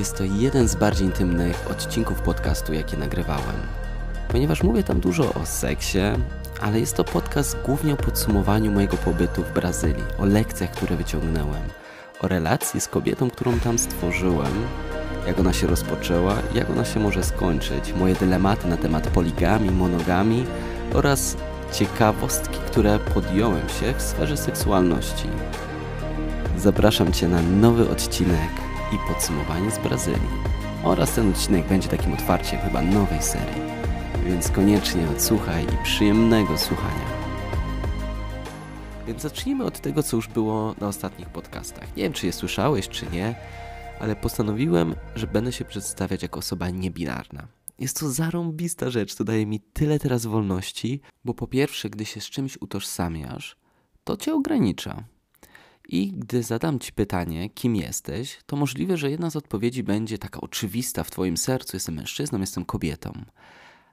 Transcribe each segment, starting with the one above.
Jest to jeden z bardziej intymnych odcinków podcastu, jakie nagrywałem. Ponieważ mówię tam dużo o seksie, ale jest to podcast głównie o podsumowaniu mojego pobytu w Brazylii, o lekcjach, które wyciągnąłem, o relacji z kobietą, którą tam stworzyłem, jak ona się rozpoczęła, jak ona się może skończyć, moje dylematy na temat poligami, monogami oraz ciekawostki, które podjąłem się w sferze seksualności. Zapraszam Cię na nowy odcinek i podsumowanie z Brazylii. Oraz ten odcinek będzie takim otwarciem chyba nowej serii. Więc koniecznie odsłuchaj i przyjemnego słuchania. Więc zacznijmy od tego, co już było na ostatnich podcastach. Nie wiem, czy je słyszałeś, czy nie, ale postanowiłem, że będę się przedstawiać jako osoba niebinarna. Jest to zarąbista rzecz, to daje mi tyle teraz wolności, bo po pierwsze, gdy się z czymś utożsamiasz, to cię ogranicza. I gdy zadam ci pytanie, kim jesteś, to możliwe, że jedna z odpowiedzi będzie taka oczywista w twoim sercu: jestem mężczyzną, jestem kobietą.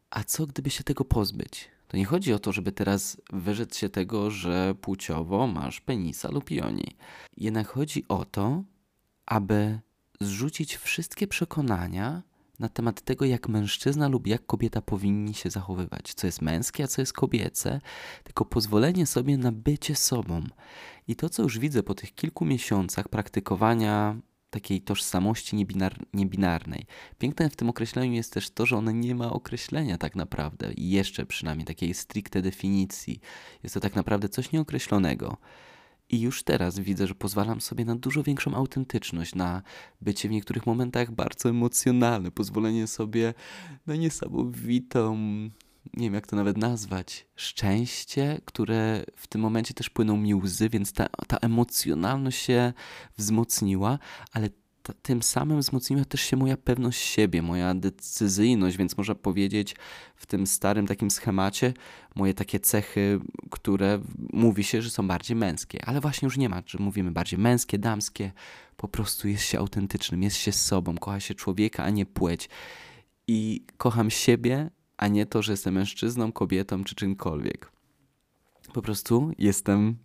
A co gdyby się tego pozbyć? To nie chodzi o to, żeby teraz wyrzec się tego, że płciowo masz penisa lub joni. Jednak chodzi o to, aby zrzucić wszystkie przekonania na temat tego, jak mężczyzna lub jak kobieta powinni się zachowywać, co jest męskie, a co jest kobiece, tylko pozwolenie sobie na bycie sobą. I to, co już widzę po tych kilku miesiącach praktykowania takiej tożsamości niebinar niebinarnej. Piękne w tym określeniu jest też to, że ono nie ma określenia tak naprawdę, i jeszcze przynajmniej takiej stricte definicji. Jest to tak naprawdę coś nieokreślonego. I już teraz widzę, że pozwalam sobie na dużo większą autentyczność, na bycie w niektórych momentach bardzo emocjonalne, pozwolenie sobie na niesamowitą, nie wiem jak to nawet nazwać, szczęście, które w tym momencie też płyną mi łzy, więc ta, ta emocjonalność się wzmocniła, ale tym samym wzmocniła też się moja pewność siebie, moja decyzyjność, więc można powiedzieć w tym starym takim schemacie moje takie cechy, które mówi się, że są bardziej męskie, ale właśnie już nie ma, że mówimy bardziej męskie, damskie, po prostu jest się autentycznym, jest się sobą, kocha się człowieka, a nie płeć. I kocham siebie, a nie to, że jestem mężczyzną, kobietą czy czymkolwiek. Po prostu jestem,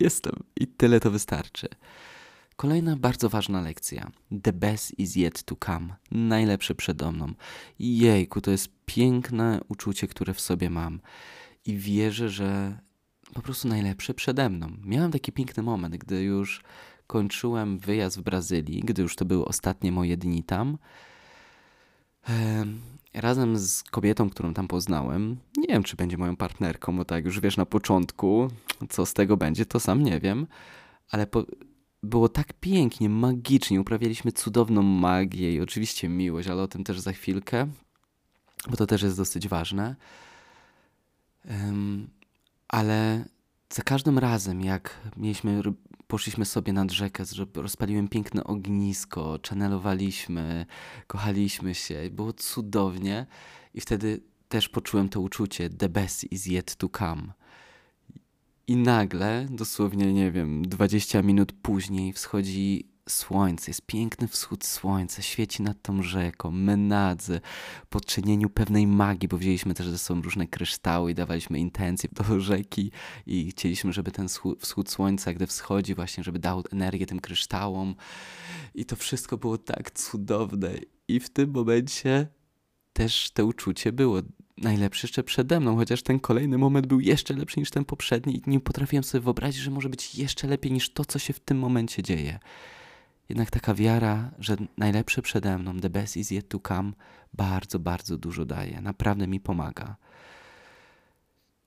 jestem i tyle to wystarczy. Kolejna bardzo ważna lekcja. The best is yet to come. Najlepsze przede mną. Jejku, to jest piękne uczucie, które w sobie mam. I wierzę, że po prostu najlepsze przede mną. Miałem taki piękny moment, gdy już kończyłem wyjazd w Brazylii, gdy już to były ostatnie moje dni tam. Razem z kobietą, którą tam poznałem, nie wiem, czy będzie moją partnerką, bo tak już wiesz na początku, co z tego będzie, to sam nie wiem, ale po, było tak pięknie, magicznie, uprawialiśmy cudowną magię i oczywiście miłość, ale o tym też za chwilkę, bo to też jest dosyć ważne. Um, ale za każdym razem, jak mieliśmy, poszliśmy sobie nad rzekę, rozpaliłem piękne ognisko, czanelowaliśmy, kochaliśmy się, było cudownie i wtedy też poczułem to uczucie the best is yet to come. I nagle, dosłownie, nie wiem, 20 minut później wschodzi słońce, jest piękny wschód słońca, świeci nad tą rzeką, menadzy, podczynieniu pewnej magii, bo wzięliśmy też ze sobą różne kryształy i dawaliśmy intencje do rzeki i chcieliśmy, żeby ten wschód słońca, gdy wschodzi właśnie, żeby dał energię tym kryształom. I to wszystko było tak cudowne. I w tym momencie też to uczucie było najlepszy jeszcze przede mną, chociaż ten kolejny moment był jeszcze lepszy niż ten poprzedni i nie potrafiłem sobie wyobrazić, że może być jeszcze lepiej niż to, co się w tym momencie dzieje. Jednak taka wiara, że najlepsze przede mną, the best is yet to come, bardzo, bardzo dużo daje. Naprawdę mi pomaga.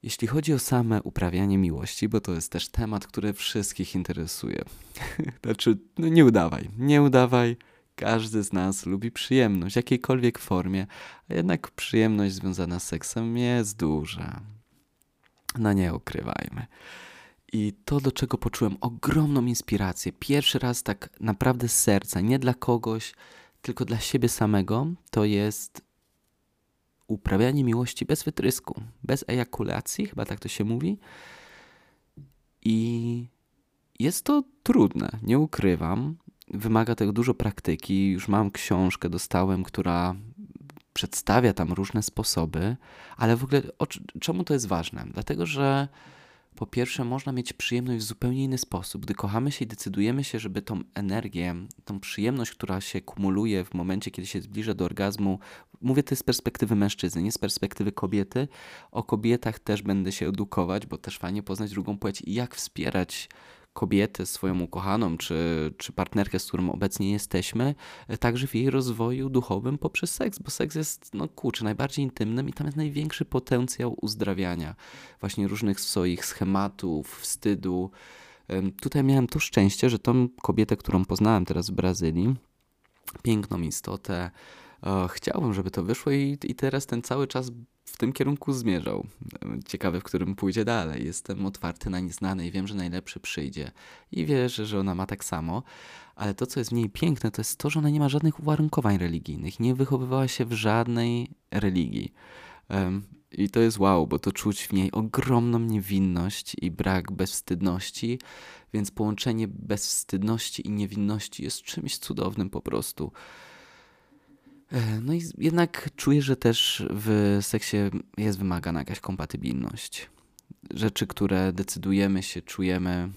Jeśli chodzi o same uprawianie miłości, bo to jest też temat, który wszystkich interesuje. znaczy, no nie udawaj, nie udawaj. Każdy z nas lubi przyjemność w jakiejkolwiek formie, a jednak przyjemność związana z seksem jest duża. No nie ukrywajmy. I to, do czego poczułem ogromną inspirację, pierwszy raz tak naprawdę z serca, nie dla kogoś, tylko dla siebie samego, to jest uprawianie miłości bez wytrysku, bez ejakulacji, chyba tak to się mówi. I jest to trudne, nie ukrywam. Wymaga tego dużo praktyki. Już mam książkę, dostałem, która przedstawia tam różne sposoby, ale w ogóle o, czemu to jest ważne? Dlatego, że po pierwsze, można mieć przyjemność w zupełnie inny sposób. Gdy kochamy się i decydujemy się, żeby tą energię, tą przyjemność, która się kumuluje w momencie, kiedy się zbliża do orgazmu, mówię to z perspektywy mężczyzny, nie z perspektywy kobiety. O kobietach też będę się edukować, bo też fajnie poznać drugą płeć i jak wspierać kobietę, swoją ukochaną, czy, czy partnerkę, z którą obecnie jesteśmy, e, także w jej rozwoju duchowym poprzez seks, bo seks jest, no kurczę, najbardziej intymnym i tam jest największy potencjał uzdrawiania właśnie różnych swoich schematów, wstydu. Tutaj miałem to szczęście, że tą kobietę, którą poznałem teraz w Brazylii, piękną istotę, chciałbym, żeby to wyszło i, i teraz ten cały czas w tym kierunku zmierzał. Ciekawy, w którym pójdzie dalej. Jestem otwarty na nieznane i wiem, że najlepszy przyjdzie. I wierzę, że ona ma tak samo. Ale to, co jest w niej piękne, to jest to, że ona nie ma żadnych uwarunkowań religijnych. Nie wychowywała się w żadnej religii. I to jest wow, bo to czuć w niej ogromną niewinność i brak bezwstydności, więc połączenie bezwstydności i niewinności jest czymś cudownym po prostu. E, no i jednak czuję, że też w seksie jest wymagana jakaś kompatybilność. Rzeczy, które decydujemy się, czujemy.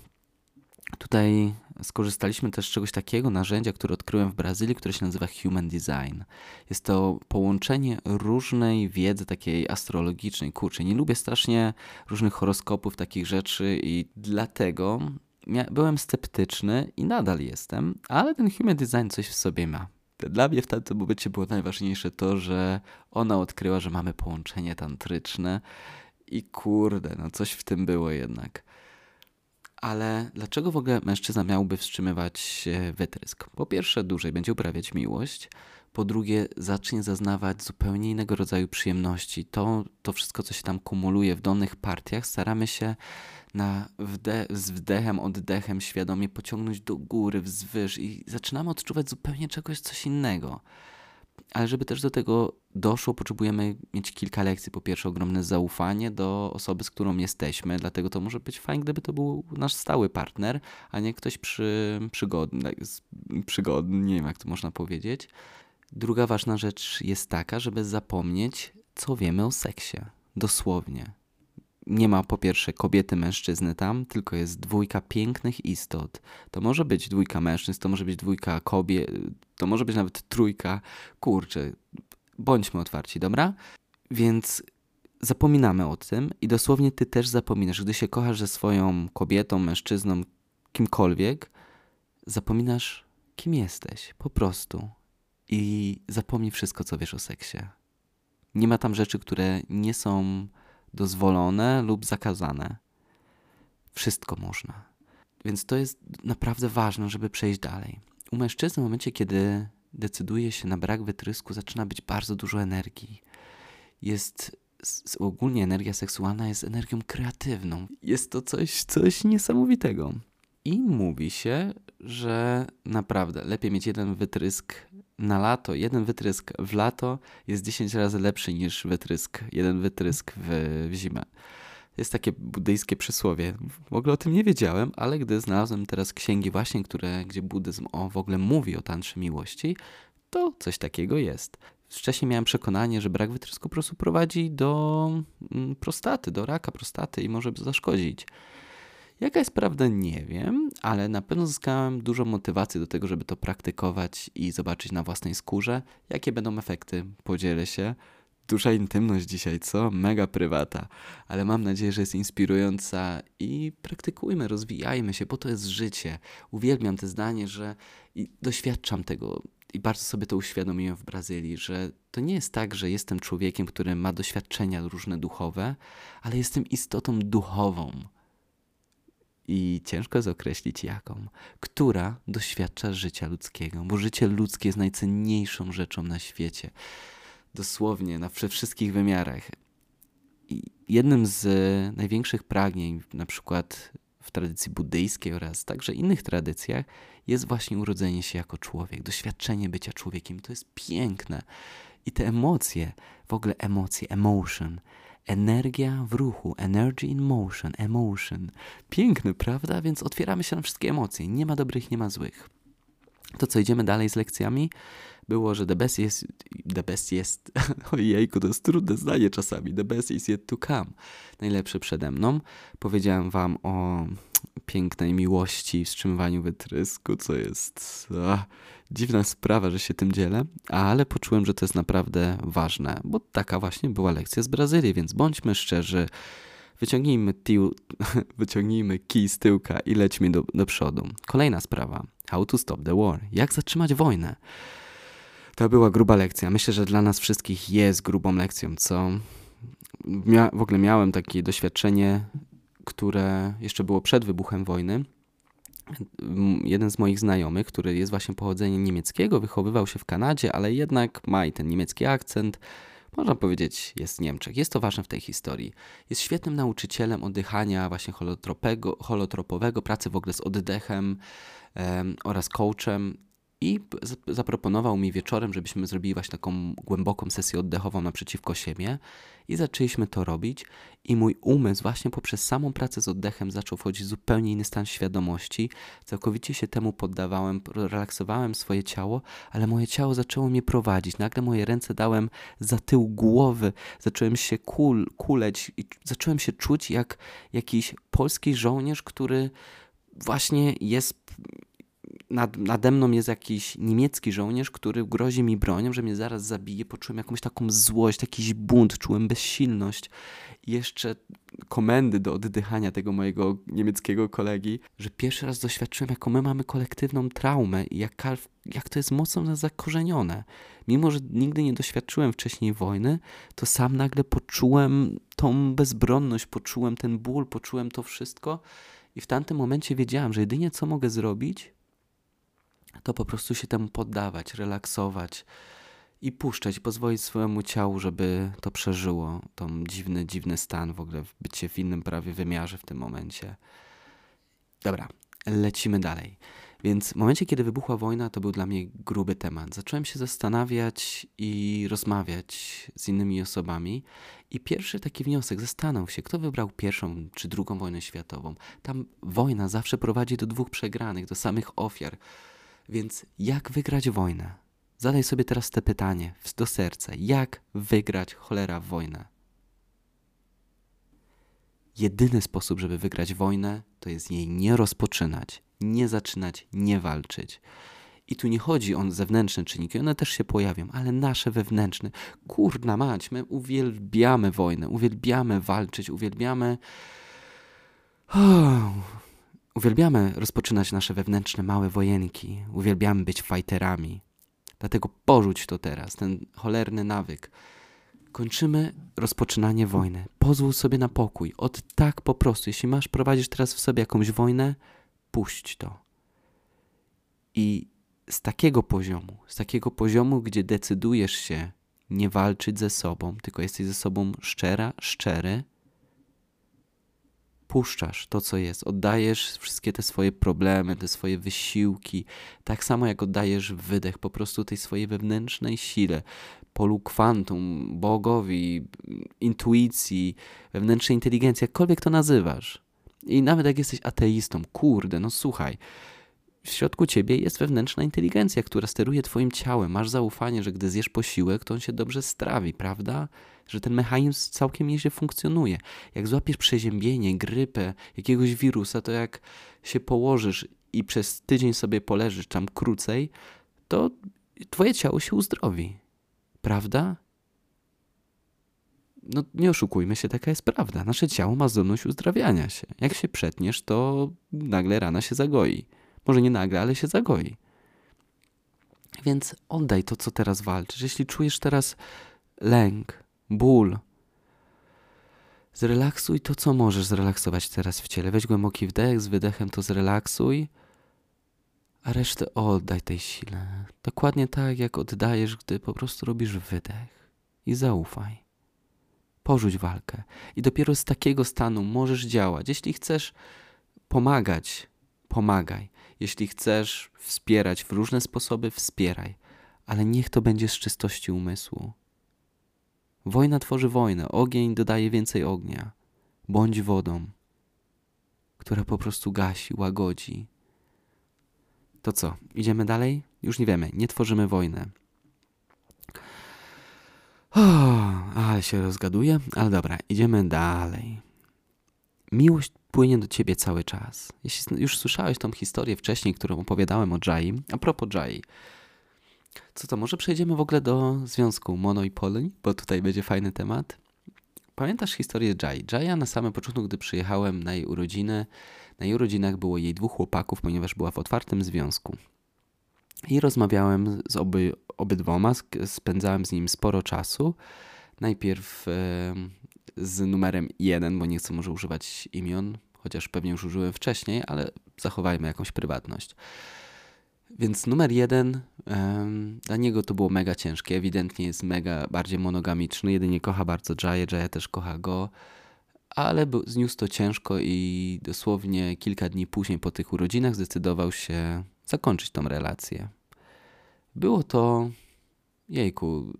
Tutaj skorzystaliśmy też z czegoś takiego, narzędzia, które odkryłem w Brazylii, które się nazywa Human Design. Jest to połączenie różnej wiedzy takiej astrologicznej. Kurczę, nie lubię strasznie różnych horoskopów, takich rzeczy i dlatego byłem sceptyczny i nadal jestem, ale ten Human Design coś w sobie ma. Dla mnie w tamtym momencie było najważniejsze to, że ona odkryła, że mamy połączenie tantryczne i kurde, no coś w tym było jednak. Ale dlaczego w ogóle mężczyzna miałby wstrzymywać wytrysk? Po pierwsze, dłużej będzie uprawiać miłość. Po drugie, zacznie zaznawać zupełnie innego rodzaju przyjemności. To, to wszystko, co się tam kumuluje w dolnych partiach, staramy się na wde z wdechem, oddechem świadomie pociągnąć do góry, wzwyż i zaczynamy odczuwać zupełnie czegoś, coś innego. Ale żeby też do tego doszło, potrzebujemy mieć kilka lekcji. Po pierwsze, ogromne zaufanie do osoby, z którą jesteśmy, dlatego to może być fajnie, gdyby to był nasz stały partner, a nie ktoś przy, przygodny, przygodny, nie wiem jak to można powiedzieć. Druga ważna rzecz jest taka, żeby zapomnieć, co wiemy o seksie. Dosłownie nie ma po pierwsze kobiety, mężczyzny tam, tylko jest dwójka pięknych istot. To może być dwójka mężczyzn, to może być dwójka kobiet, to może być nawet trójka. Kurczę, bądźmy otwarci, dobra? Więc zapominamy o tym i dosłownie ty też zapominasz. Gdy się kochasz ze swoją kobietą, mężczyzną, kimkolwiek, zapominasz, kim jesteś. Po prostu. I zapomnij wszystko, co wiesz o seksie. Nie ma tam rzeczy, które nie są dozwolone lub zakazane. Wszystko można. Więc to jest naprawdę ważne, żeby przejść dalej. U mężczyzny w momencie, kiedy decyduje się na brak wytrysku, zaczyna być bardzo dużo energii. Jest ogólnie energia seksualna jest energią kreatywną. Jest to coś, coś niesamowitego. I mówi się, że naprawdę lepiej mieć jeden wytrysk na lato, jeden wytrysk w lato jest 10 razy lepszy niż wytrysk, jeden wytrysk w, w zimę. Jest takie buddyjskie przysłowie. W ogóle o tym nie wiedziałem, ale gdy znalazłem teraz księgi właśnie, które, gdzie buddyzm o, w ogóle mówi o tantrze miłości, to coś takiego jest. Wcześniej miałem przekonanie, że brak wytrysku po prostu prowadzi do mm, prostaty, do raka prostaty i może zaszkodzić. Jaka jest prawda, nie wiem, ale na pewno zyskałem dużo motywacji do tego, żeby to praktykować i zobaczyć na własnej skórze, jakie będą efekty. Podzielę się. Duża intymność dzisiaj, co? Mega prywata, ale mam nadzieję, że jest inspirująca i praktykujmy, rozwijajmy się, bo to jest życie. Uwielbiam te zdanie, że i doświadczam tego i bardzo sobie to uświadomiłem w Brazylii, że to nie jest tak, że jestem człowiekiem, który ma doświadczenia różne duchowe, ale jestem istotą duchową i ciężko jest określić jaką, która doświadcza życia ludzkiego, bo życie ludzkie jest najcenniejszą rzeczą na świecie. Dosłownie, na wszystkich wymiarach. I jednym z największych pragnień, na przykład w tradycji buddyjskiej oraz także innych tradycjach, jest właśnie urodzenie się jako człowiek, doświadczenie bycia człowiekiem. To jest piękne. I te emocje, w ogóle emocje, emotion, Energia w ruchu, energy in motion, emotion. Piękny, prawda? Więc otwieramy się na wszystkie emocje. Nie ma dobrych, nie ma złych. To co, idziemy dalej z lekcjami? Było, że the best jest, the best jest, ojejku, to jest trudne zdanie czasami, the best is yet to come. Najlepsze przede mną. Powiedziałem wam o pięknej miłości, wstrzymywaniu wytrysku, co jest ach, dziwna sprawa, że się tym dzielę, ale poczułem, że to jest naprawdę ważne, bo taka właśnie była lekcja z Brazylii, więc bądźmy szczerzy, wyciągnijmy, tiu, wyciągnijmy kij z tyłka i lećmy do, do przodu. Kolejna sprawa. How to stop the war. Jak zatrzymać wojnę? To była gruba lekcja. Myślę, że dla nas wszystkich jest grubą lekcją, co Mia w ogóle miałem takie doświadczenie, które jeszcze było przed wybuchem wojny. Jeden z moich znajomych, który jest właśnie pochodzenia niemieckiego, wychowywał się w Kanadzie, ale jednak ma i ten niemiecki akcent. Można powiedzieć, jest Niemczech. Jest to ważne w tej historii. Jest świetnym nauczycielem oddychania właśnie holotropowego, pracy w ogóle z oddechem um, oraz coachem i zaproponował mi wieczorem, żebyśmy zrobili właśnie taką głęboką sesję oddechową naprzeciwko siebie i zaczęliśmy to robić i mój umysł właśnie poprzez samą pracę z oddechem zaczął wchodzić w zupełnie inny stan świadomości. Całkowicie się temu poddawałem, relaksowałem swoje ciało, ale moje ciało zaczęło mnie prowadzić. Nagle moje ręce dałem za tył głowy, zacząłem się kul, kuleć i zacząłem się czuć jak jakiś polski żołnierz, który właśnie jest nad, nade mną jest jakiś niemiecki żołnierz, który grozi mi bronią, że mnie zaraz zabije. Poczułem jakąś taką złość, jakiś bunt, czułem bezsilność. I jeszcze komendy do oddychania tego mojego niemieckiego kolegi, że pierwszy raz doświadczyłem, jaką my mamy kolektywną traumę i jak, jak to jest mocno nas zakorzenione. Mimo, że nigdy nie doświadczyłem wcześniej wojny, to sam nagle poczułem tą bezbronność, poczułem ten ból, poczułem to wszystko. I w tamtym momencie wiedziałem, że jedynie co mogę zrobić, to po prostu się temu poddawać, relaksować i puszczać, pozwolić swojemu ciału, żeby to przeżyło, tą dziwny, dziwny stan, w ogóle bycie w innym prawie wymiarze w tym momencie. Dobra, lecimy dalej. Więc w momencie, kiedy wybuchła wojna, to był dla mnie gruby temat. Zacząłem się zastanawiać i rozmawiać z innymi osobami. I pierwszy taki wniosek, zastanów się, kto wybrał pierwszą czy drugą wojnę światową. Tam wojna zawsze prowadzi do dwóch przegranych, do samych ofiar. Więc jak wygrać wojnę? Zadaj sobie teraz te pytanie do serca. Jak wygrać cholera wojnę? Jedyny sposób, żeby wygrać wojnę, to jest jej nie rozpoczynać, nie zaczynać, nie walczyć. I tu nie chodzi o zewnętrzne czynniki, one też się pojawią, ale nasze wewnętrzne. Kurna mać, my uwielbiamy wojnę, uwielbiamy walczyć, uwielbiamy oh, Uwielbiamy rozpoczynać nasze wewnętrzne małe wojenki, uwielbiamy być fighterami. Dlatego porzuć to teraz, ten cholerny nawyk. Kończymy rozpoczynanie wojny. Pozwól sobie na pokój. Od tak po prostu. Jeśli masz, prowadzisz teraz w sobie jakąś wojnę, puść to. I z takiego poziomu, z takiego poziomu, gdzie decydujesz się nie walczyć ze sobą, tylko jesteś ze sobą szczera, szczery, puszczasz to, co jest, oddajesz wszystkie te swoje problemy, te swoje wysiłki, tak samo jak oddajesz wydech po prostu tej swojej wewnętrznej sile, polu kwantum, Bogowi, intuicji, wewnętrznej inteligencji, jakkolwiek to nazywasz. I nawet jak jesteś ateistą, kurde, no słuchaj, w środku ciebie jest wewnętrzna inteligencja, która steruje twoim ciałem. Masz zaufanie, że gdy zjesz posiłek, to on się dobrze strawi, prawda? Że ten mechanizm całkiem nieźle funkcjonuje. Jak złapiesz przeziębienie, grypę, jakiegoś wirusa, to jak się położysz i przez tydzień sobie poleżysz tam krócej, to twoje ciało się uzdrowi. Prawda? No nie oszukujmy się, taka jest prawda. Nasze ciało ma zdolność uzdrawiania się. Jak się przetniesz, to nagle rana się zagoi. Może nie nagle, ale się zagoi. Więc oddaj to, co teraz walczysz. Jeśli czujesz teraz lęk, ból, zrelaksuj to, co możesz zrelaksować teraz w ciele. Weź głęboki wdech, z wydechem to zrelaksuj, a resztę oddaj tej sile. Dokładnie tak, jak oddajesz, gdy po prostu robisz wydech. I zaufaj. Porzuć walkę. I dopiero z takiego stanu możesz działać. Jeśli chcesz pomagać, pomagaj. Jeśli chcesz wspierać w różne sposoby, wspieraj, ale niech to będzie z czystości umysłu. Wojna tworzy wojnę, ogień dodaje więcej ognia. Bądź wodą, która po prostu gasi, łagodzi. To co, idziemy dalej? Już nie wiemy, nie tworzymy wojny. O, ale się rozgaduję, ale dobra, idziemy dalej. Miłość płynie do ciebie cały czas. Jeśli już słyszałeś tą historię wcześniej, którą opowiadałem o Jai, a propos Jai, co to, może przejdziemy w ogóle do związku Mono i Poly, bo tutaj będzie fajny temat. Pamiętasz historię Jai? Jaja na samym początku, gdy przyjechałem na jej urodziny, na jej urodzinach było jej dwóch chłopaków, ponieważ była w otwartym związku. I rozmawiałem z oby, obydwoma, spędzałem z nim sporo czasu. Najpierw e, z numerem 1, bo nie chcę może używać imion, chociaż pewnie już użyłem wcześniej, ale zachowajmy jakąś prywatność. Więc numer jeden, um, dla niego to było mega ciężkie. Ewidentnie jest mega bardziej monogamiczny. Jedynie kocha bardzo Jaya, Jaya też kocha go, ale zniósł to ciężko i dosłownie kilka dni później po tych urodzinach zdecydował się zakończyć tą relację. Było to, jejku,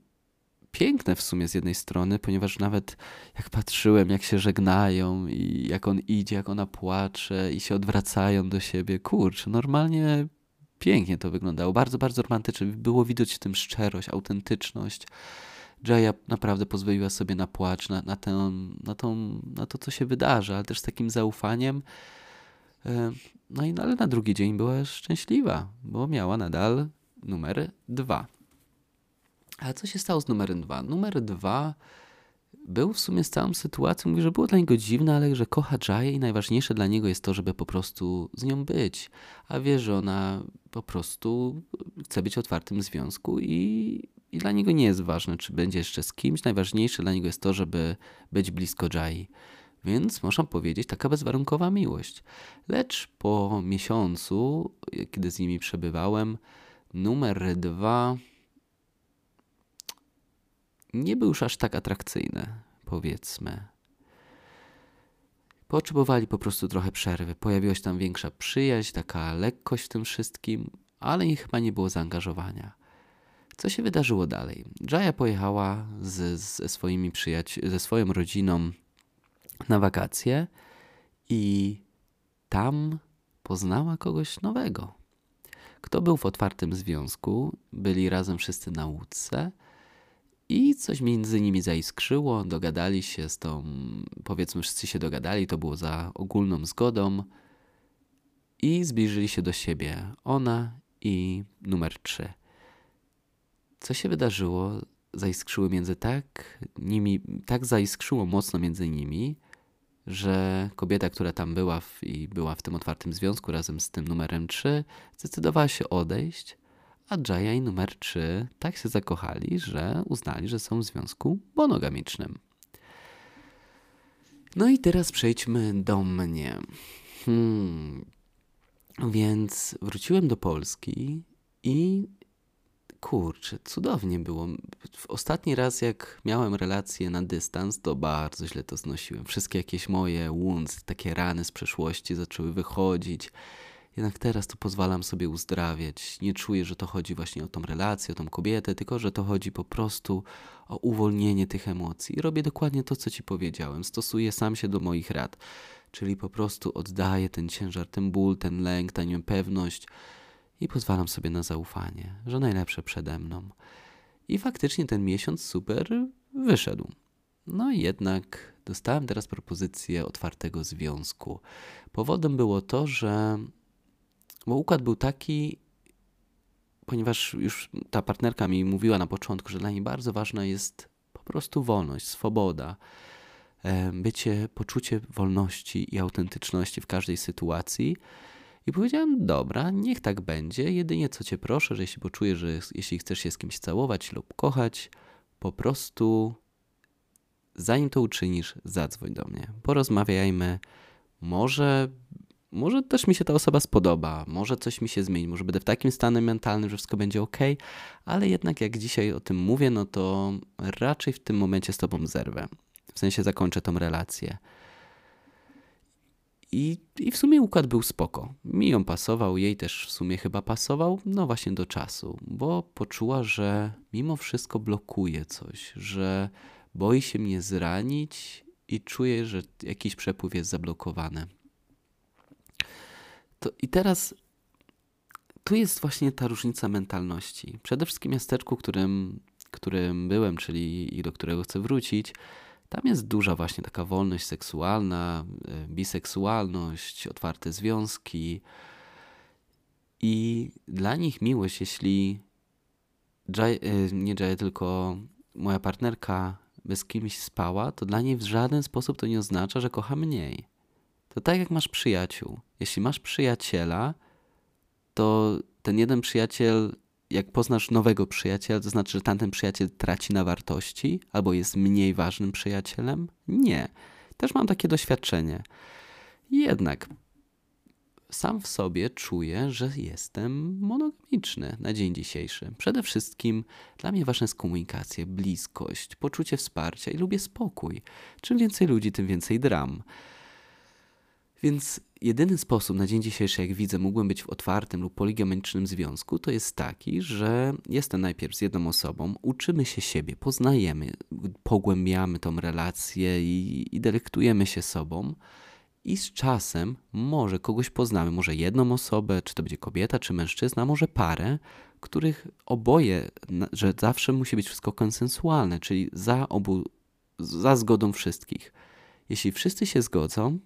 piękne w sumie z jednej strony, ponieważ nawet jak patrzyłem, jak się żegnają i jak on idzie, jak ona płacze i się odwracają do siebie, kurczę, normalnie pięknie to wyglądało. Bardzo, bardzo romantycznie. Było widać w tym szczerość, autentyczność. Jaya naprawdę pozwoliła sobie na płacz, na, na, tę, na, tą, na to, co się wydarzy, ale też z takim zaufaniem. E, no i ale na drugi dzień była szczęśliwa, bo miała nadal numer dwa. Ale co się stało z numerem dwa? Numer dwa był w sumie z całą sytuacją, mówi, że było dla niego dziwne, ale że kocha Jaję i najważniejsze dla niego jest to, żeby po prostu z nią być. A wie, że ona po prostu chce być w otwartym związku i, i dla niego nie jest ważne, czy będzie jeszcze z kimś. Najważniejsze dla niego jest to, żeby być blisko Jai. Więc można powiedzieć taka bezwarunkowa miłość. Lecz po miesiącu, kiedy z nimi przebywałem, numer dwa nie był już aż tak atrakcyjny, powiedzmy. Potrzebowali po prostu trochę przerwy. Pojawiła się tam większa przyjaźń, taka lekkość w tym wszystkim, ale ich chyba nie było zaangażowania. Co się wydarzyło dalej? Jaya pojechała z, ze swoimi przyjaciółmi, ze swoją rodziną na wakacje i tam poznała kogoś nowego. Kto był w otwartym związku, byli razem wszyscy na łódce i coś między nimi zaiskrzyło, dogadali się z tą, powiedzmy, wszyscy się dogadali, to było za ogólną zgodą i zbliżyli się do siebie, ona i numer 3. Co się wydarzyło? Zaiskrzyły między tak, nimi, tak zaiskrzyło mocno między nimi, że kobieta, która tam była w, i była w tym otwartym związku razem z tym numerem 3, zdecydowała się odejść a Jaya i numer 3 tak się zakochali, że uznali, że są w związku monogamicznym. No i teraz przejdźmy do mnie. Hmm. Więc wróciłem do Polski i kurczę, cudownie było. Ostatni raz, jak miałem relację na dystans, to bardzo źle to znosiłem. Wszystkie jakieś moje wounds, takie rany z przeszłości zaczęły wychodzić. Jednak teraz to pozwalam sobie uzdrawiać. Nie czuję, że to chodzi właśnie o tą relację, o tą kobietę, tylko że to chodzi po prostu o uwolnienie tych emocji. I robię dokładnie to, co ci powiedziałem. Stosuję sam się do moich rad. Czyli po prostu oddaję ten ciężar, ten ból, ten lęk, tę niepewność i pozwalam sobie na zaufanie, że najlepsze przede mną. I faktycznie ten miesiąc super wyszedł. No i jednak dostałem teraz propozycję otwartego związku. Powodem było to, że bo układ był taki, ponieważ już ta partnerka mi mówiła na początku, że dla niej bardzo ważna jest po prostu wolność, swoboda, bycie, poczucie wolności i autentyczności w każdej sytuacji. I powiedziałem, dobra, niech tak będzie. Jedynie co cię proszę, że jeśli poczujesz, że jeśli chcesz się z kimś całować lub kochać, po prostu zanim to uczynisz, zadzwoń do mnie. Porozmawiajmy. Może może też mi się ta osoba spodoba, może coś mi się zmieni, może będę w takim stanie mentalnym, że wszystko będzie ok, ale jednak jak dzisiaj o tym mówię, no to raczej w tym momencie z tobą zerwę. W sensie zakończę tą relację. I, I w sumie układ był spoko. Mi ją pasował, jej też w sumie chyba pasował, no właśnie do czasu, bo poczuła, że mimo wszystko blokuje coś, że boi się mnie zranić i czuje, że jakiś przepływ jest zablokowany. To I teraz tu jest właśnie ta różnica mentalności. Przede wszystkim miasteczku, którym, którym byłem, czyli i do którego chcę wrócić, tam jest duża właśnie taka wolność seksualna, e, biseksualność, otwarte związki. I dla nich miłość, jeśli Jay, nie Jay, tylko moja partnerka by z kimś spała, to dla niej w żaden sposób to nie oznacza, że kocha mniej. To tak jak masz przyjaciół. Jeśli masz przyjaciela, to ten jeden przyjaciel, jak poznasz nowego przyjaciela, to znaczy, że tamten przyjaciel traci na wartości albo jest mniej ważnym przyjacielem? Nie. Też mam takie doświadczenie. Jednak sam w sobie czuję, że jestem monogamiczny na dzień dzisiejszy. Przede wszystkim dla mnie ważna jest komunikacja, bliskość, poczucie wsparcia i lubię spokój. Czym więcej ludzi, tym więcej dram. Więc jedyny sposób na dzień dzisiejszy, jak widzę, mógłbym być w otwartym lub poligamicznym związku, to jest taki, że jestem najpierw z jedną osobą, uczymy się siebie, poznajemy, pogłębiamy tą relację i, i delektujemy się sobą. I z czasem może kogoś poznamy, może jedną osobę, czy to będzie kobieta, czy mężczyzna, może parę, których oboje, że zawsze musi być wszystko konsensualne, czyli za obu, za zgodą wszystkich. Jeśli wszyscy się zgodzą,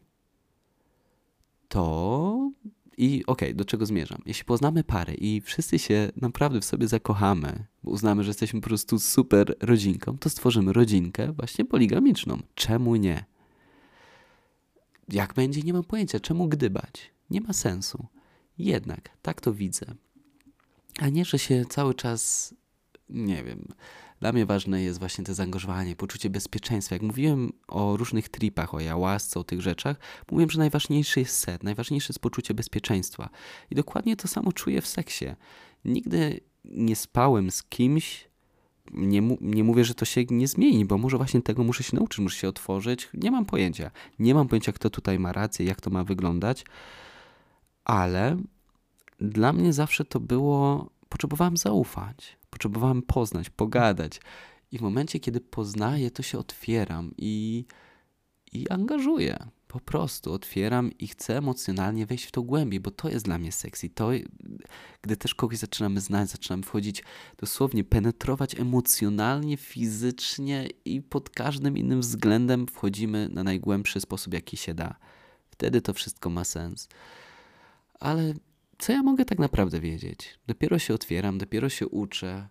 to i okej, okay, do czego zmierzam? Jeśli poznamy parę i wszyscy się naprawdę w sobie zakochamy, bo uznamy, że jesteśmy po prostu super rodzinką, to stworzymy rodzinkę właśnie poligamiczną. Czemu nie? Jak będzie, nie mam pojęcia. Czemu gdybać? Nie ma sensu. Jednak tak to widzę. A nie, że się cały czas, nie wiem, dla mnie ważne jest właśnie to zaangażowanie, poczucie bezpieczeństwa. Jak mówiłem o różnych tripach, o jałasce, o tych rzeczach, mówiłem, że najważniejszy jest set, najważniejsze jest poczucie bezpieczeństwa. I dokładnie to samo czuję w seksie. Nigdy nie spałem z kimś, nie, nie mówię, że to się nie zmieni, bo może właśnie tego muszę się nauczyć, muszę się otworzyć. Nie mam pojęcia. Nie mam pojęcia, kto tutaj ma rację, jak to ma wyglądać, ale dla mnie zawsze to było, potrzebowałem zaufać, potrzebowałem poznać, pogadać. I w momencie, kiedy poznaję, to się otwieram i, i angażuję. Po prostu otwieram i chcę emocjonalnie wejść w to głębiej, bo to jest dla mnie sexy. To, gdy też kogoś zaczynamy znać, zaczynamy wchodzić dosłownie, penetrować emocjonalnie, fizycznie i pod każdym innym względem wchodzimy na najgłębszy sposób, jaki się da. Wtedy to wszystko ma sens. Ale co ja mogę tak naprawdę wiedzieć? Dopiero się otwieram, dopiero się uczę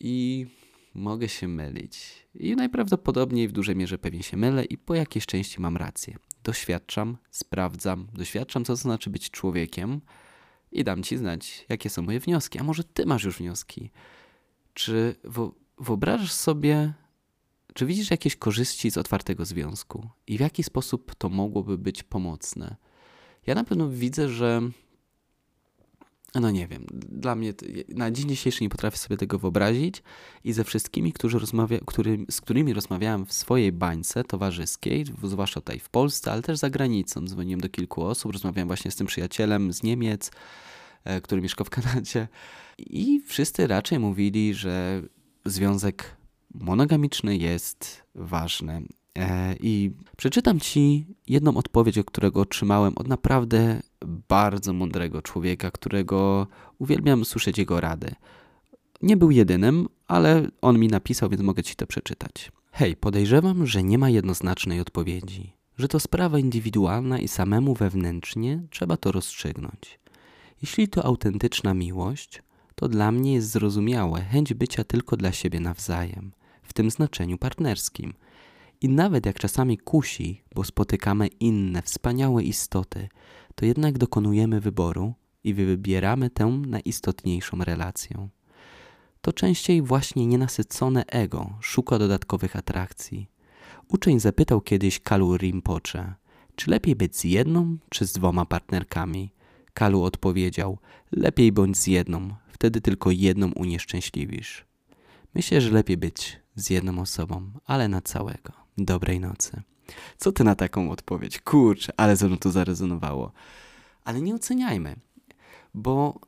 i mogę się mylić. I najprawdopodobniej w dużej mierze pewnie się mylę i po jakiejś części mam rację. Doświadczam, sprawdzam, doświadczam, co to znaczy być człowiekiem i dam ci znać, jakie są moje wnioski. A może ty masz już wnioski? Czy wyobrażasz sobie, czy widzisz jakieś korzyści z otwartego związku i w jaki sposób to mogłoby być pomocne? Ja na pewno widzę, że no nie wiem, dla mnie na dzień dzisiejszy nie potrafię sobie tego wyobrazić i ze wszystkimi, którzy rozmawia, który, z którymi rozmawiałem w swojej bańce towarzyskiej, zwłaszcza tutaj w Polsce, ale też za granicą, dzwoniłem do kilku osób, rozmawiałem właśnie z tym przyjacielem z Niemiec, e, który mieszka w Kanadzie i wszyscy raczej mówili, że związek monogamiczny jest ważny I przeczytam Ci jedną odpowiedź, o którego otrzymałem od naprawdę bardzo mądrego człowieka, którego uwielbiam słyszeć jego rady. Nie był jedynym, ale on mi napisał, więc mogę Ci to przeczytać. Hej, podejrzewam, że nie ma jednoznacznej odpowiedzi, że to sprawa indywidualna i samemu wewnętrznie trzeba to rozstrzygnąć. Jeśli to autentyczna miłość, to dla mnie jest zrozumiałe chęć bycia tylko dla siebie nawzajem, w tym znaczeniu partnerskim – i nawet jak czasami kusi, bo spotykamy inne wspaniałe istoty, to jednak dokonujemy wyboru i wybieramy tę najistotniejszą relację. To częściej właśnie nienasycone ego szuka dodatkowych atrakcji. Uczeń zapytał kiedyś Kalu Rinpoche, czy lepiej być z jedną czy z dwoma partnerkami. Kalu odpowiedział, lepiej bądź z jedną, wtedy tylko jedną unieszczęśliwisz. Myślę, że lepiej być z jedną osobą, ale na całego dobrej nocy. Co ty na taką odpowiedź? Kurczę, ale ze mną to zarezonowało. Ale nie oceniajmy, bo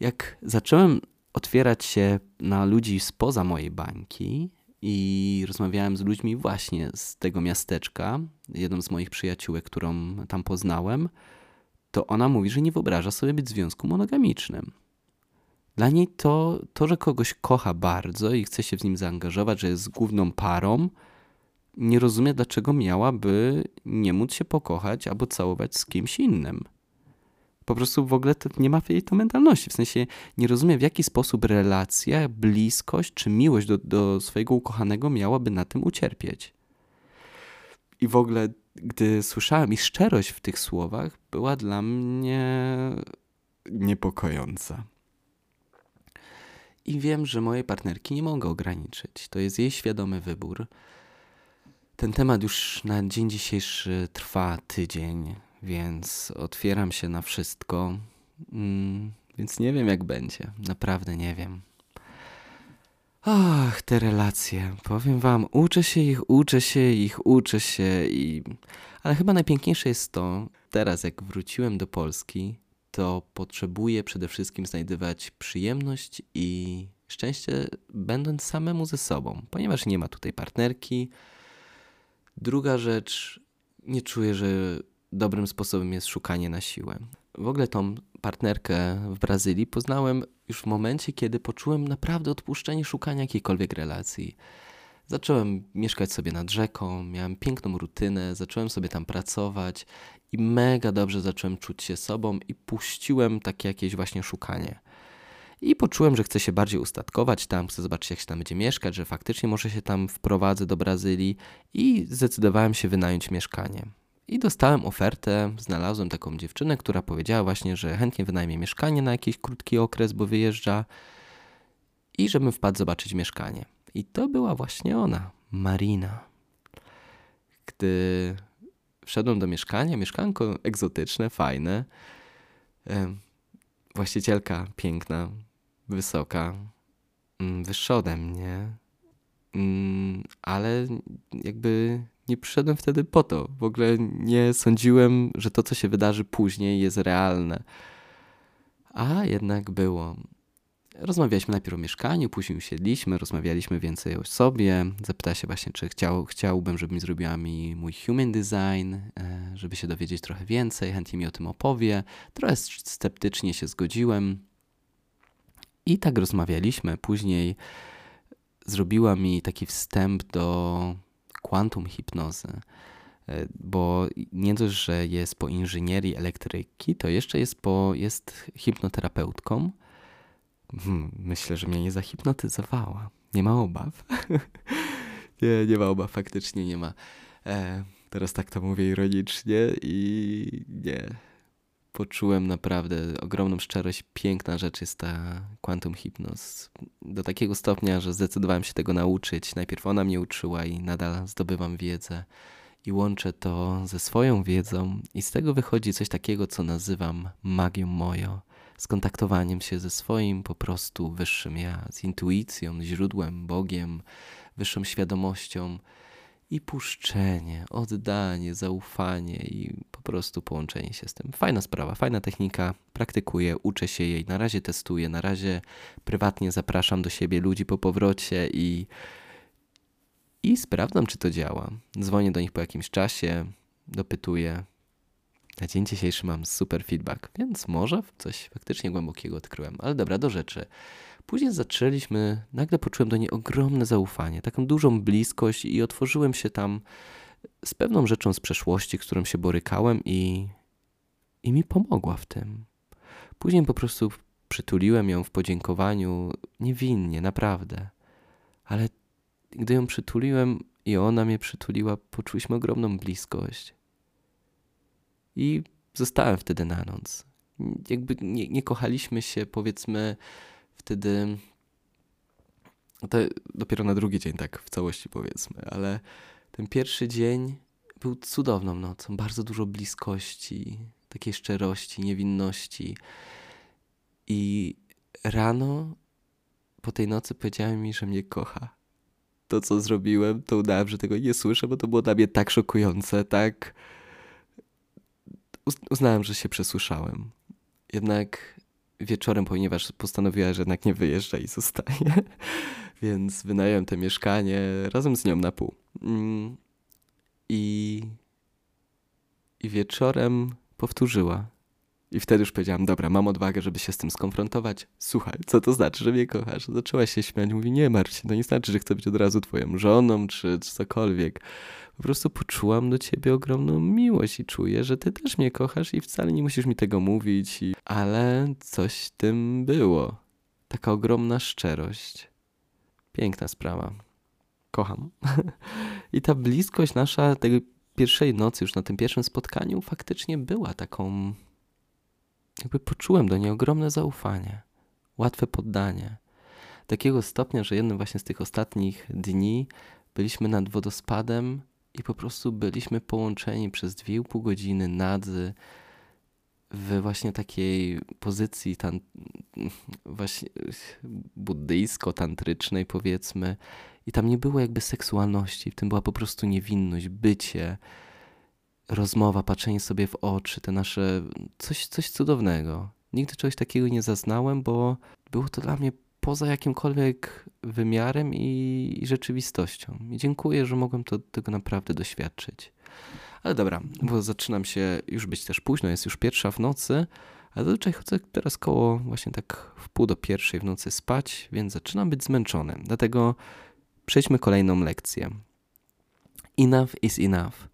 jak zacząłem otwierać się na ludzi spoza mojej bańki i rozmawiałem z ludźmi właśnie z tego miasteczka, jedną z moich przyjaciółek, którą tam poznałem, to ona mówi, że nie wyobraża sobie być w związku monogamicznym. Dla niej to, to, że kogoś kocha bardzo i chce się w nim zaangażować, że jest główną parą, nie rozumie, dlaczego miałaby nie móc się pokochać albo całować z kimś innym. Po prostu w ogóle nie ma jej to mentalności. W sensie nie rozumie, w jaki sposób relacja, bliskość czy miłość do, do swojego ukochanego miałaby na tym ucierpieć. I w ogóle, gdy słyszałem i szczerość w tych słowach, była dla mnie niepokojąca. I wiem, że mojej partnerki nie mogę ograniczyć. To jest jej świadomy wybór. Ten temat już na dzień dzisiejszy trwa tydzień, więc otwieram się na wszystko. Mm, więc nie wiem, jak będzie. Naprawdę nie wiem. Ach, te relacje. Powiem wam, uczę się ich, uczę się ich, uczę się i... Ale chyba najpiękniejsze jest to, teraz jak wróciłem do Polski, to potrzebuję przede wszystkim znajdywać przyjemność i szczęście będąc samemu ze sobą, ponieważ nie ma tutaj partnerki. Druga rzecz, nie czuję, że dobrym sposobem jest szukanie na siłę. W ogóle tą partnerkę w Brazylii poznałem już w momencie, kiedy poczułem naprawdę odpuszczenie szukania jakiejkolwiek relacji. Zacząłem mieszkać sobie nad rzeką, miałem piękną rutynę, zacząłem sobie tam pracować i mega dobrze zacząłem czuć się sobą i puściłem takie jakieś właśnie szukanie. I poczułem, że chcę się bardziej ustatkować tam, chcę zobaczyć, jak się tam będzie mieszkać, że faktycznie może się tam wprowadzę do Brazylii i zdecydowałem się wynająć mieszkanie. I dostałem ofertę, znalazłem taką dziewczynę, która powiedziała właśnie, że chętnie wynajmie mieszkanie na jakiś krótki okres, bo wyjeżdża i żebym wpadł zobaczyć mieszkanie. I to była właśnie ona, Marina. Gdy wszedłem do mieszkania, mieszkanko egzotyczne, fajne, właścicielka piękna, wysoka, mm, wyższa ode mnie, mm, ale jakby nie przyszedłem wtedy po to. W ogóle nie sądziłem, że to, co się wydarzy później, jest realne. A jednak było. Rozmawialiśmy najpierw o mieszkaniu, później usiedliśmy, rozmawialiśmy więcej o sobie. Zapytała się właśnie, czy chciał, chciałbym, żeby mi zrobiła mi mój human design, e, żeby się dowiedzieć trochę więcej, chętnie mi o tym opowie. Trochę sceptycznie się zgodziłem. I tak rozmawialiśmy. Później zrobiła mi taki wstęp do kwantum hipnozy, e, bo nie dość, że jest po inżynierii elektryki, to jeszcze jest, po, jest hipnoterapeutką. Hmm, myślę, że mnie nie zahipnotyzowała. Nie ma obaw. nie, nie ma obaw, faktycznie nie ma. E, teraz tak to mówię ironicznie i nie. Poczułem naprawdę ogromną szczerość. Piękna rzecz jest ta quantum hipnoz. Do takiego stopnia, że zdecydowałem się tego nauczyć. Najpierw ona mnie uczyła i nadal zdobywam wiedzę. I łączę to ze swoją wiedzą, i z tego wychodzi coś takiego, co nazywam magią moją skontaktowaniem się ze swoim po prostu wyższym ja, z intuicją, źródłem, Bogiem, wyższą świadomością i puszczenie, oddanie, zaufanie i prostu połączenie się z tym. Fajna sprawa, fajna technika, praktykuję, uczę się jej, na razie testuję, na razie prywatnie zapraszam do siebie ludzi po powrocie i, i sprawdzam, czy to działa. Dzwonię do nich po jakimś czasie, dopytuję, na dzień dzisiejszy mam super feedback, więc może coś faktycznie głębokiego odkryłem. Ale dobra, do rzeczy. Później zaczęliśmy, nagle poczułem do niej ogromne zaufanie, taką dużą bliskość i otworzyłem się tam z pewną rzeczą z przeszłości, z którą się borykałem i, i mi pomogła w tym. Później po prostu przytuliłem ją w podziękowaniu, niewinnie, naprawdę. Ale gdy ją przytuliłem i ona mnie przytuliła, poczuliśmy ogromną bliskość. I zostałem wtedy na noc. Jakby nie, nie kochaliśmy się, powiedzmy, wtedy. To dopiero na drugi dzień, tak w całości powiedzmy, ale ten pierwszy dzień był cudowną nocą. Bardzo dużo bliskości, takiej szczerości, niewinności. I rano po tej nocy powiedziała mi, że mnie kocha. To, co zrobiłem, to udałem, że tego nie słyszę, bo to było dla mnie tak szokujące, tak uznałem, że się przesłyszałem. Jednak wieczorem, ponieważ postanowiła, że jednak nie wyjeżdża i zostaje, więc wynająłem to mieszkanie razem z nią na pół. Mm. I, i wieczorem powtórzyła. I wtedy już powiedziałam, dobra, mam odwagę, żeby się z tym skonfrontować. Słuchaj, co to znaczy, że mnie kochasz? Zaczęłaś się śmiać, mówi, nie martw się, to nie znaczy, że chcę być od razu twoją żoną, czy, czy cokolwiek. Po prostu poczułam do ciebie ogromną miłość i czuję, że ty też mnie kochasz i wcale nie musisz mi tego mówić. I... Ale coś w tym było. Taka ogromna szczerość. Piękna sprawa. Kocham. I ta bliskość nasza tej pierwszej nocy, już na tym pierwszym spotkaniu, faktycznie była taką jakby poczułem do niej ogromne zaufanie, łatwe poddanie. Takiego stopnia, że jednym właśnie z tych ostatnich dni byliśmy nad wodospadem i po prostu byliśmy połączeni przez dwie i pół godziny nadzy w właśnie takiej pozycji tan właśnie buddyjsko-tantrycznej powiedzmy i tam nie było jakby seksualności, w tym była po prostu niewinność, bycie, rozmowa, patrzenie sobie w oczy, te nasze coś, coś cudownego. Nigdy czegoś takiego nie zaznałem, bo było to dla mnie poza jakimkolwiek wymiarem i, i rzeczywistością. I dziękuję, że mogłem to, tego naprawdę doświadczyć. Ale dobra, bo zaczynam się już być też późno, jest już pierwsza w nocy, ale zazwyczaj chodzę teraz koło właśnie tak w pół do pierwszej w nocy spać, więc zaczynam być zmęczony. Dlatego przejdźmy kolejną lekcję. Enough is enough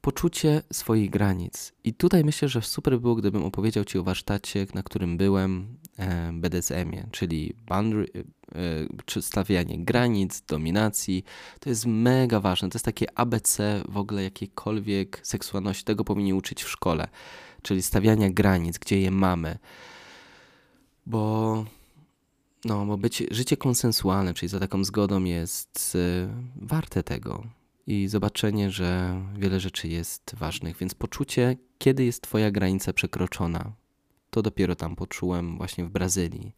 poczucie swoich granic. I tutaj myślę, że super było, gdybym opowiedział Ci o warsztacie, na którym byłem, e, BDSM-ie, czyli boundary, e, czy stawianie granic, dominacji. To jest mega ważne. To jest takie ABC w ogóle jakiejkolwiek seksualności. Tego powinni uczyć w szkole. Czyli stawiania granic, gdzie je mamy. Bo no, bo być, życie konsensualne, czyli za taką zgodą jest y, warte tego. I zobaczenie, że wiele rzeczy jest ważnych, więc poczucie, kiedy jest Twoja granica przekroczona, to dopiero tam poczułem właśnie w Brazylii,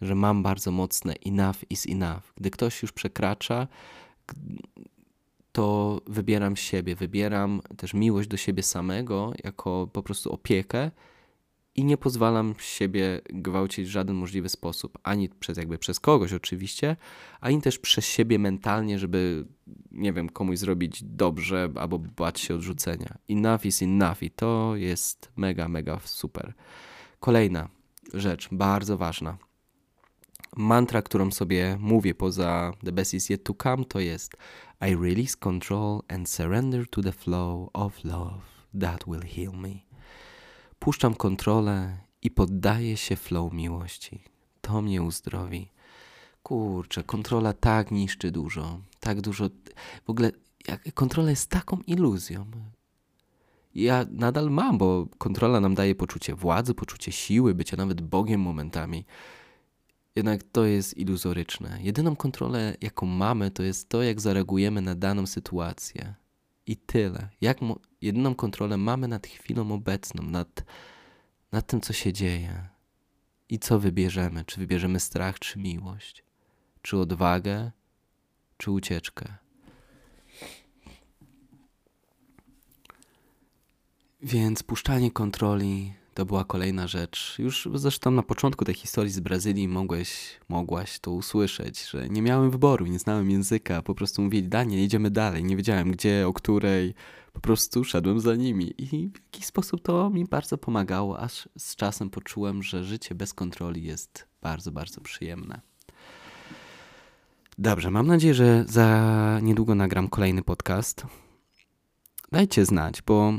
że mam bardzo mocne enough is enough. Gdy ktoś już przekracza, to wybieram siebie, wybieram też miłość do siebie samego jako po prostu opiekę i nie pozwalam siebie gwałcić w żaden możliwy sposób, ani przez jakby przez kogoś oczywiście, ani też przez siebie mentalnie, żeby nie wiem, komuś zrobić dobrze albo bać się odrzucenia. Enough is enough i to jest mega, mega super. Kolejna rzecz, bardzo ważna. Mantra, którą sobie mówię poza The best is yet to come, to jest I release control and surrender to the flow of love that will heal me. Puszczam kontrolę i poddaję się flow miłości. To mnie uzdrowi. Kurczę, kontrola tak niszczy dużo. Tak dużo. W ogóle kontrola jest taką iluzją. Ja nadal mam, bo kontrola nam daje poczucie władzy, poczucie siły, bycia nawet Bogiem momentami. Jednak to jest iluzoryczne. Jedyną kontrolę, jaką mamy, to jest to, jak zareagujemy na daną sytuację. I tyle. Jak jedyną kontrolę mamy nad chwilą obecną, nad, nad tym, co się dzieje. I co wybierzemy? Czy wybierzemy strach, czy miłość? Czy odwagę, czy ucieczkę? Więc puszczanie kontroli to była kolejna rzecz. Już zresztą na początku tej historii z Brazylii mogłeś, mogłaś to usłyszeć, że nie miałem wyboru, nie znałem języka, po prostu mówili, Daniel, idziemy dalej, nie wiedziałem gdzie, o której, po prostu szedłem za nimi i w jakiś sposób to mi bardzo pomagało, aż z czasem poczułem, że życie bez kontroli jest bardzo, bardzo przyjemne. Dobrze, mam nadzieję, że za niedługo nagram kolejny podcast. Dajcie znać, bo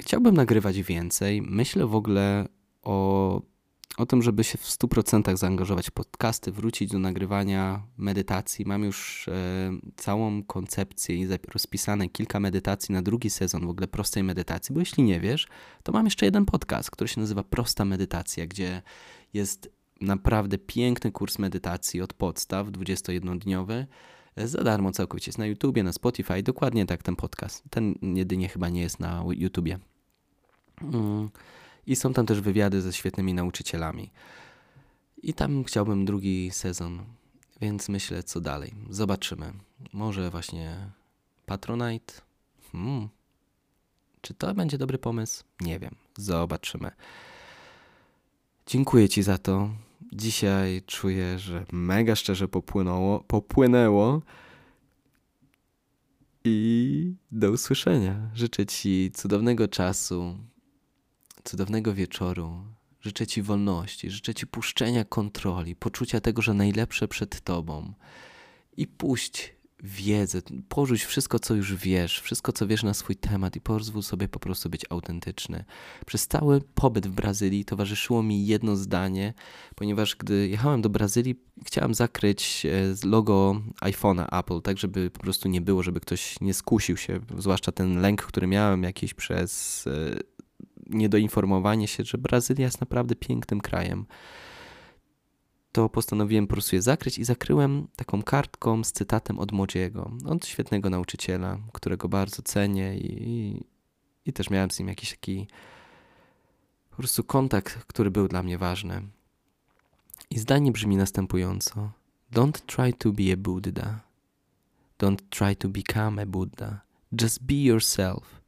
chciałbym nagrywać więcej. Myślę w ogóle o, o tym, żeby się w 100% zaangażować w podcasty, wrócić do nagrywania medytacji. Mam już e, całą koncepcję i rozpisane kilka medytacji na drugi sezon w ogóle prostej medytacji, bo jeśli nie wiesz, to mam jeszcze jeden podcast, który się nazywa Prosta Medytacja, gdzie jest naprawdę piękny kurs medytacji od podstaw, 21-dniowy za darmo całkowicie. Jest na YouTubie, na Spotify, dokładnie tak ten podcast. Ten jedynie chyba nie jest na YouTubie. Mm. I są tam też wywiady ze świetnymi nauczycielami. I tam chciałbym drugi sezon, więc myślę, co dalej. Zobaczymy. Może właśnie Patronite? Hmm. Czy to będzie dobry pomysł? Nie wiem. Zobaczymy. Dziękuję Ci za to. Dzisiaj czuję, że mega szczerze popłynęło, popłynęło. I do usłyszenia. Życzę Ci cudownego czasu, cudownego wieczoru. Życzę Ci wolności, życzę Ci puszczenia kontroli, poczucia tego, że najlepsze przed Tobą. I puść wiedzę, porzuć wszystko, co już wiesz, wszystko, co wiesz na swój temat i pozwól sobie po prostu być autentyczny. Przez cały pobyt w Brazylii towarzyszyło mi jedno zdanie, ponieważ gdy jechałem do Brazylii, chciałem zakryć e, logo iPhone'a Apple, tak żeby po prostu nie było, żeby ktoś nie skusił się, zwłaszcza ten lęk, który miałem jakiś przez e, niedoinformowanie się, że Brazylia jest naprawdę pięknym krajem to postanowiłem po prostu je zakryć i zakryłem taką kartką z cytatem od Młodziego, od świetnego nauczyciela, którego bardzo cenię i, i też miałem z nim jakiś taki po prostu kontakt, który był dla mnie ważny. I zdanie brzmi następująco: Don't try to be a Buddha. Don't try to become a Buddha. Just be yourself.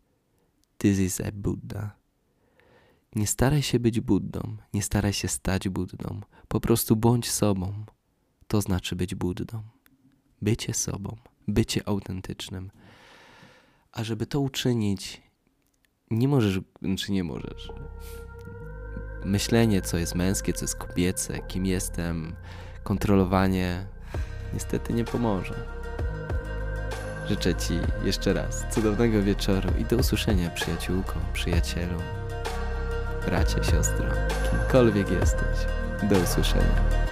This is a Buddha. Nie staraj się być Buddą, nie staraj się stać Buddą. Po prostu bądź sobą. To znaczy być Buddą. Bycie sobą, bycie autentycznym. A żeby to uczynić, nie możesz, czy nie możesz. Myślenie, co jest męskie, co jest kobiece, kim jestem, kontrolowanie, niestety nie pomoże. Życzę Ci jeszcze raz cudownego wieczoru i do usłyszenia, przyjaciółko, przyjacielu bracie, siostro, kimkolwiek jesteś. Do usłyszenia.